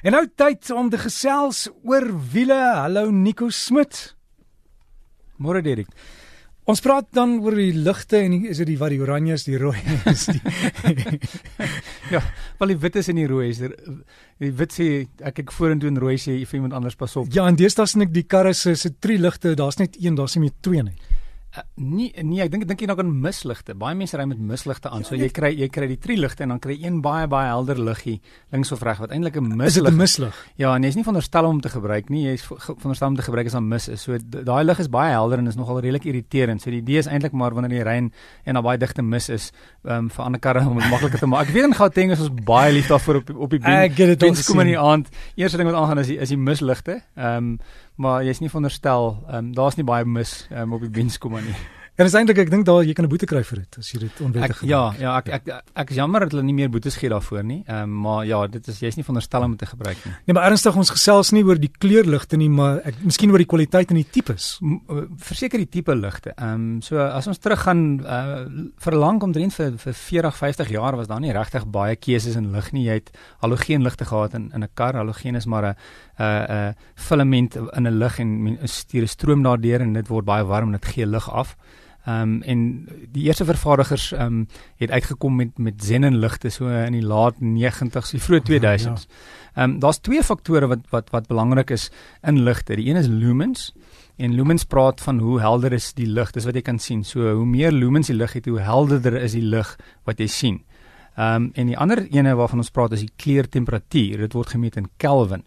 En nou tyd om te gesels oor wiele. Hallo Nico Smit. Môre Derek. Ons praat dan oor die ligte en die, is dit die wat die oranje is, die rooi is die Ja, wel die wit is en die rooi is. Die wit sê ek kyk vorentoe en rooi sê vir iemand anders pas op. Ja, en deesdae sien ek die karre se se drie ligte, daar's net een, daar's nie meer twee nie. Uh, nee nee, ek dink dink jy nou kan misligte. Baie mense ry met misligte aan. So jy kry jy kry die drie ligte en dan kry jy een baie baie helder liggie links of reg wat eintlik 'n mislig. Is dit 'n mislig? Ja, en jy's nie veronderstel om te gebruik nie. Jy's veronderstel om te gebruik as daar mis is. So daai lig is baie helder en is nogal redelik irriterend. So die idee is eintlik maar wanneer jy ry en daar baie digte mis is, um, vir ander karre om dit makliker te maak. Ek weet in Gauteng is ons baie lief daarvoor op op die been. Ons kom in die aand. Eerste ding wat aangaan is die, is die misligte. Ehm um, maar jy's nie veronderstel, ehm um, daar's nie baie mis um, op die bens kom maar nie. En is eintlik ek dink daar jy kan 'n boete kry vir dit as jy dit onwettig doen. Ja, ja, ek ek ek, ek is jammer dat hulle nie meer boetes gee daarvoor nie. Ehm um, maar ja, dit is jy's nie veronderstel om dit te gebruik nie. Nee, maar ernstig ons gesels nie oor die kleurligte nie, maar ek miskien oor die kwaliteit en die tipes. Eh, verseker die tipe ligte. Ehm um, so as ons teruggaan uh, vir lank omtrent vir vir 40, 50 jaar was daar nie regtig baie keuses in lig nie. Jy het halogeenligte gehad in in 'n kar. Halogeen is maar 'n 'n uh, 'n uh, filament in 'n lig en stuur 'n stroom daardeur en dit word baie warm en dit gee lig af. Ehm um, en die eerste vervaardigers ehm um, het uitgekom met met xenon ligte so in die laat 90s, die vroeë 2000s. Ja. Ehm ja. um, daar's twee faktore wat wat wat belangrik is in ligte. Die een is lumens en lumens praat van hoe helder is die lig. Dis wat jy kan sien. So hoe meer lumens die lig het, hoe helderder is die lig wat jy sien. Ehm um, en die ander ene waarvan ons praat is die kleurtemperatuur. Dit word gemeet in Kelvin.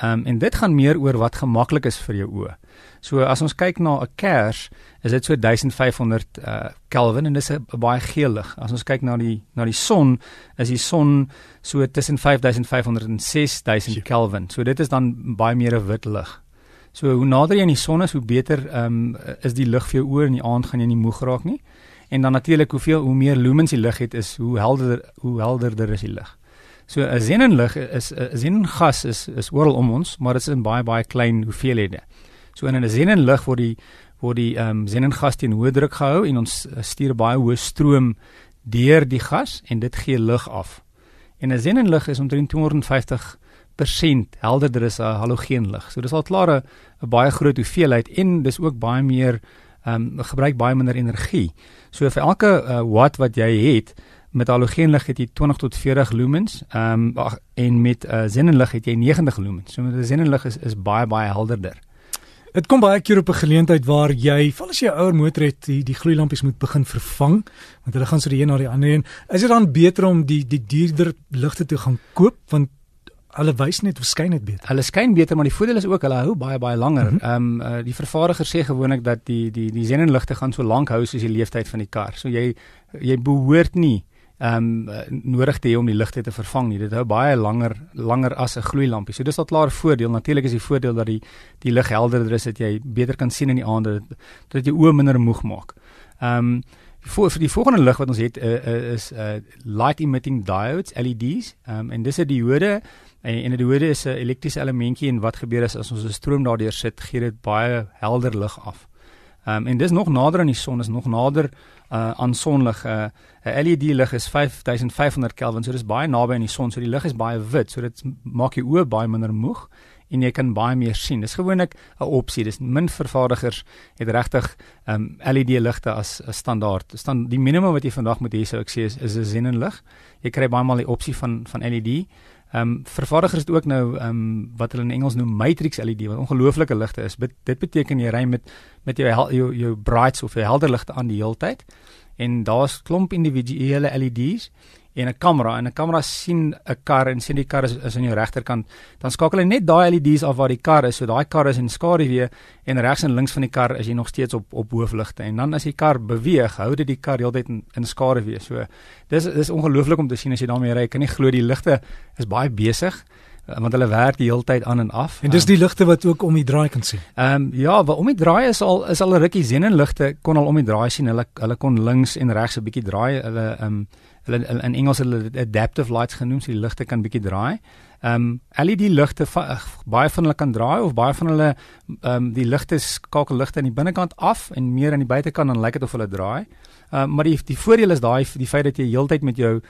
Ehm um, en dit gaan meer oor wat gemaklik is vir jou oë. So as ons kyk na 'n kers, is dit so 1500 uh Kelvin en dis 'n baie geel lig. As ons kyk na die na die son, is die son so tussen 5500 en 6000 Kelvin. So dit is dan baie meer 'n wit lig. So hoe nader jy aan die son is, hoe beter ehm um, is die lig vir jou oë in die aand gaan jy nie moeg raak nie. En dan natuurlik hoeveel hoe meer lumens die lig het is, hoe helderder hoe helderder is die lig. So 'n xenonlig is 'n xenongas is is oral om ons, maar dit is in baie baie klein hoeveelhede. So in 'n xenonlig word die word die ehm um, xenongas teen hoë druk gehou en ons eh, stuur baie hoë stroom deur die gas en dit gee lig af. En 'n xenonlig is omtrent 250% helderder as 'n halogeenlig. So dis al klaar 'n baie groot hoeveelheid en dis ook baie meer ehm um, gebruik baie minder energie. So vir elke uh, watt wat jy het, met halogeenlig het jy 20 tot 40 lumens. Ehm um, en met uh, xenonlig het jy 90 lumens. So met 'n xenonlig is is baie baie helderder. Dit kom baie keer op 'n geleentheid waar jy, val as jy 'n ouer motor het, die die gloeilampies moet begin vervang, want hulle gaan so die een na die ander heen. Is dit dan beter om die die duurder ligte te gaan koop want hulle wys net of skyn net beter. Hulle skyn beter, maar die voordeel is ook hulle hou baie baie langer. Mhm. Ehm mm um, uh, die vervaardiger sê gewoonlik dat die die die xenonligte gaan so lank hou soos die lewensduur van die kar. So jy jy behoort nie ehm um, nodig te hê om die ligte te vervang nie. Dit hou baie langer langer as 'n gloeilampie. So dis al klaar voordeel. Natuurlik is die voordeel dat die die lig helderder is dat jy beter kan sien in die aande dat, dat jy oë minder moeg maak. Ehm um, vir vir die volgende lig wat ons het uh, uh, is uh, light emitting diodes LEDs. Ehm um, en dis 'n diode en, en 'n diode is 'n elektriese elementjie en wat gebeur is as ons 'n stroom daardeur sit, gee dit baie helder lig af. Ehm um, en dis nog nader aan die son, is nog nader uh, aan sonlig. 'n uh, LED lig is 5500 Kelvin, so dis baie naby aan die son, so die lig is baie wit, so dit maak jou oë baie minder moeg en jy kan baie meer sien. Dis gewoonlik 'n opsie. Dis min vervaardigers het regtig um, LED ligte as 'n standaard. Staan die minimum wat jy vandag moet hê sou ek sê is, 'n xenon lig. Jy kry baie maal die opsie van van LED. Ehm um, vervaardigers het ook nou ehm um, wat hulle in Engels noem matrix LED wat ongelooflike ligte is. Bet, dit beteken jy ry met met jou jou jou brights of jou helder ligte aan die hele tyd. En daar's klomp individuele LED's en 'n kamera en 'n kamera sien 'n kar en sien die kar is, is aan jou regterkant, dan skakel hy net daai LED's af waar die kar is. So daai kar is in skaduwee en regs en links van die kar is jy nog steeds op op hoofligte. En dan as die kar beweeg, hou dit die kar heeltyd in, in skaduwee. So dis dis ongelooflik om te sien as jy daarmee ry. Ek kan nie glo die ligte is baie besig want hulle werk die hele tyd aan en af. En dis die ligte wat ook om die draai kan sien. Ehm um, ja, wat om die draai is al is al 'n rukkie xenonligte kon al om die draai sien. Hulle hulle kon links en regs 'n bietjie draai. Hulle ehm um, hulle in Engels hulle adaptive lights genoem, so die ligte kan bietjie draai. Ehm um, LED ligte baie van hulle kan draai of baie van hulle ehm um, die ligte skakel ligte aan die binnekant af en meer aan die buitekant dan lyk dit of hulle draai. Ehm uh, maar die die voordeel is daai die feit dat jy heeltyd met jou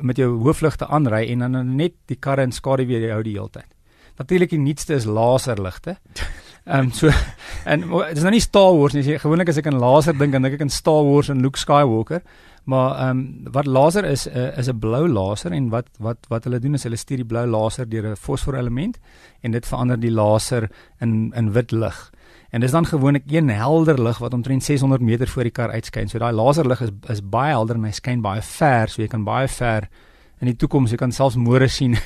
met jou hoofligte aanry en dan net die karre in skadu weer hou die heeltyd. Natuurlik die nuutste is laserligte. Ehm um, so en dit is nou nie Star Wars nie. Gewoonlik as ek aan laser dink, dan dink ek aan Star Wars en Luke Skywalker. Maar ehm um, wat laser is uh, is 'n blou laser en wat wat wat hulle doen is hulle stuur die blou laser deur 'n fosforelement en dit verander die laser in in wit lig. En dis dan gewoonlik een helder lig wat omtrent 600 meter voor die kar uitskyn. So daai laserlig is is baie helder en hy skyn baie ver, so jy kan baie ver in die toekoms jy kan selfs môre sien.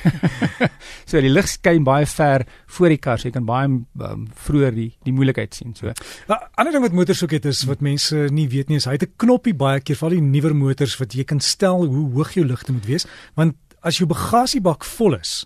so die lig skyn baie ver voor die kar, so jy kan baie um, vroeër die die moeilikheid sien. So. 'n nou, Ander ding wat motors ook het is wat mense nie weet nie, is hy het 'n knoppie baie keer vir al die nuwer motors wat jy kan stel hoe hoog jou ligte moet wees, want as jou bagasiebak vol is,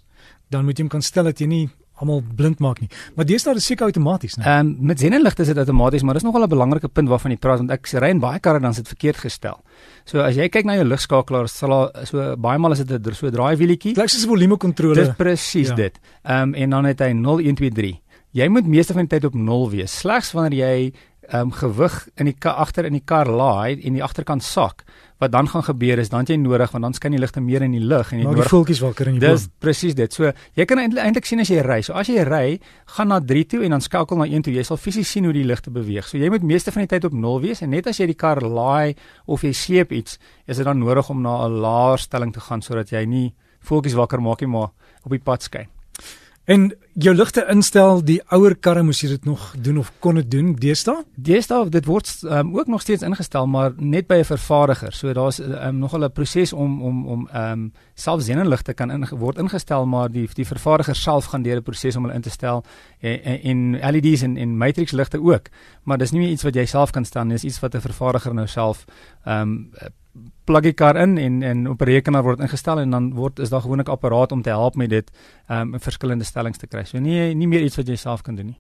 dan moet jy hom kan stel dat jy nie almal blind maak nie. Maar deesdae is seker outomaties, né? Ehm um, met sennenligte is dit outomaties, maar dis nogal 'n belangrike punt waarvan jy praat want ek ry in baie karre dan is dit verkeerd gestel. So as jy kyk na jou ligskakelaar, sal so baie maal is dit 'n so draai wielietjie. Dit is 'n volume kontrole. Dis presies ja. dit. Ehm um, en dan het hy 0 1 2 3. Jy moet meeste van die tyd op 0 wees. Slegs wanneer jy ehm um, gewig in die agter in die kar laai en die agterkant sak wat dan gaan gebeur is dan jy nodig want dan skyn die ligte meer in die lug en jy nodig die voeltjies wakker in die boom. Dis presies dit. So jy kan eintlik sien as jy ry. So as jy ry, gaan na 3 toe en dan skakel na 1 toe. Jy sal fisies sien hoe die ligte beweeg. So jy moet meeste van die tyd op 0 wees en net as jy die kar laai of jy sleep iets, is dit dan nodig om na 'n laer stelling te gaan sodat jy nie voeltjies wakker maak nie maar op die pad skyn. En jou ligte instel, die ouer karre moes jy dit nog doen of kon dit doen deesdae? Deesdae dit word um, ook nog steeds ingestel, maar net by 'n vervaardiger. So daar's um, nogal 'n proses om om om ehm um, self sennenligte kan in, word ingestel, maar die die vervaardiger self gaan deur 'n proses om hulle in te stel en, en, en LEDs en en matrix ligte ook. Maar dis nie iets wat jy self kan stel nie, dis iets wat 'n vervaardiger nou self ehm um, plug die kar in en en op 'n rekenaar word ingestel en dan word is daar gewoonlik 'n apparaat om te help met dit um, in verskillende stellings te kry. So nie nie meer iets wat jy self kan doen nie.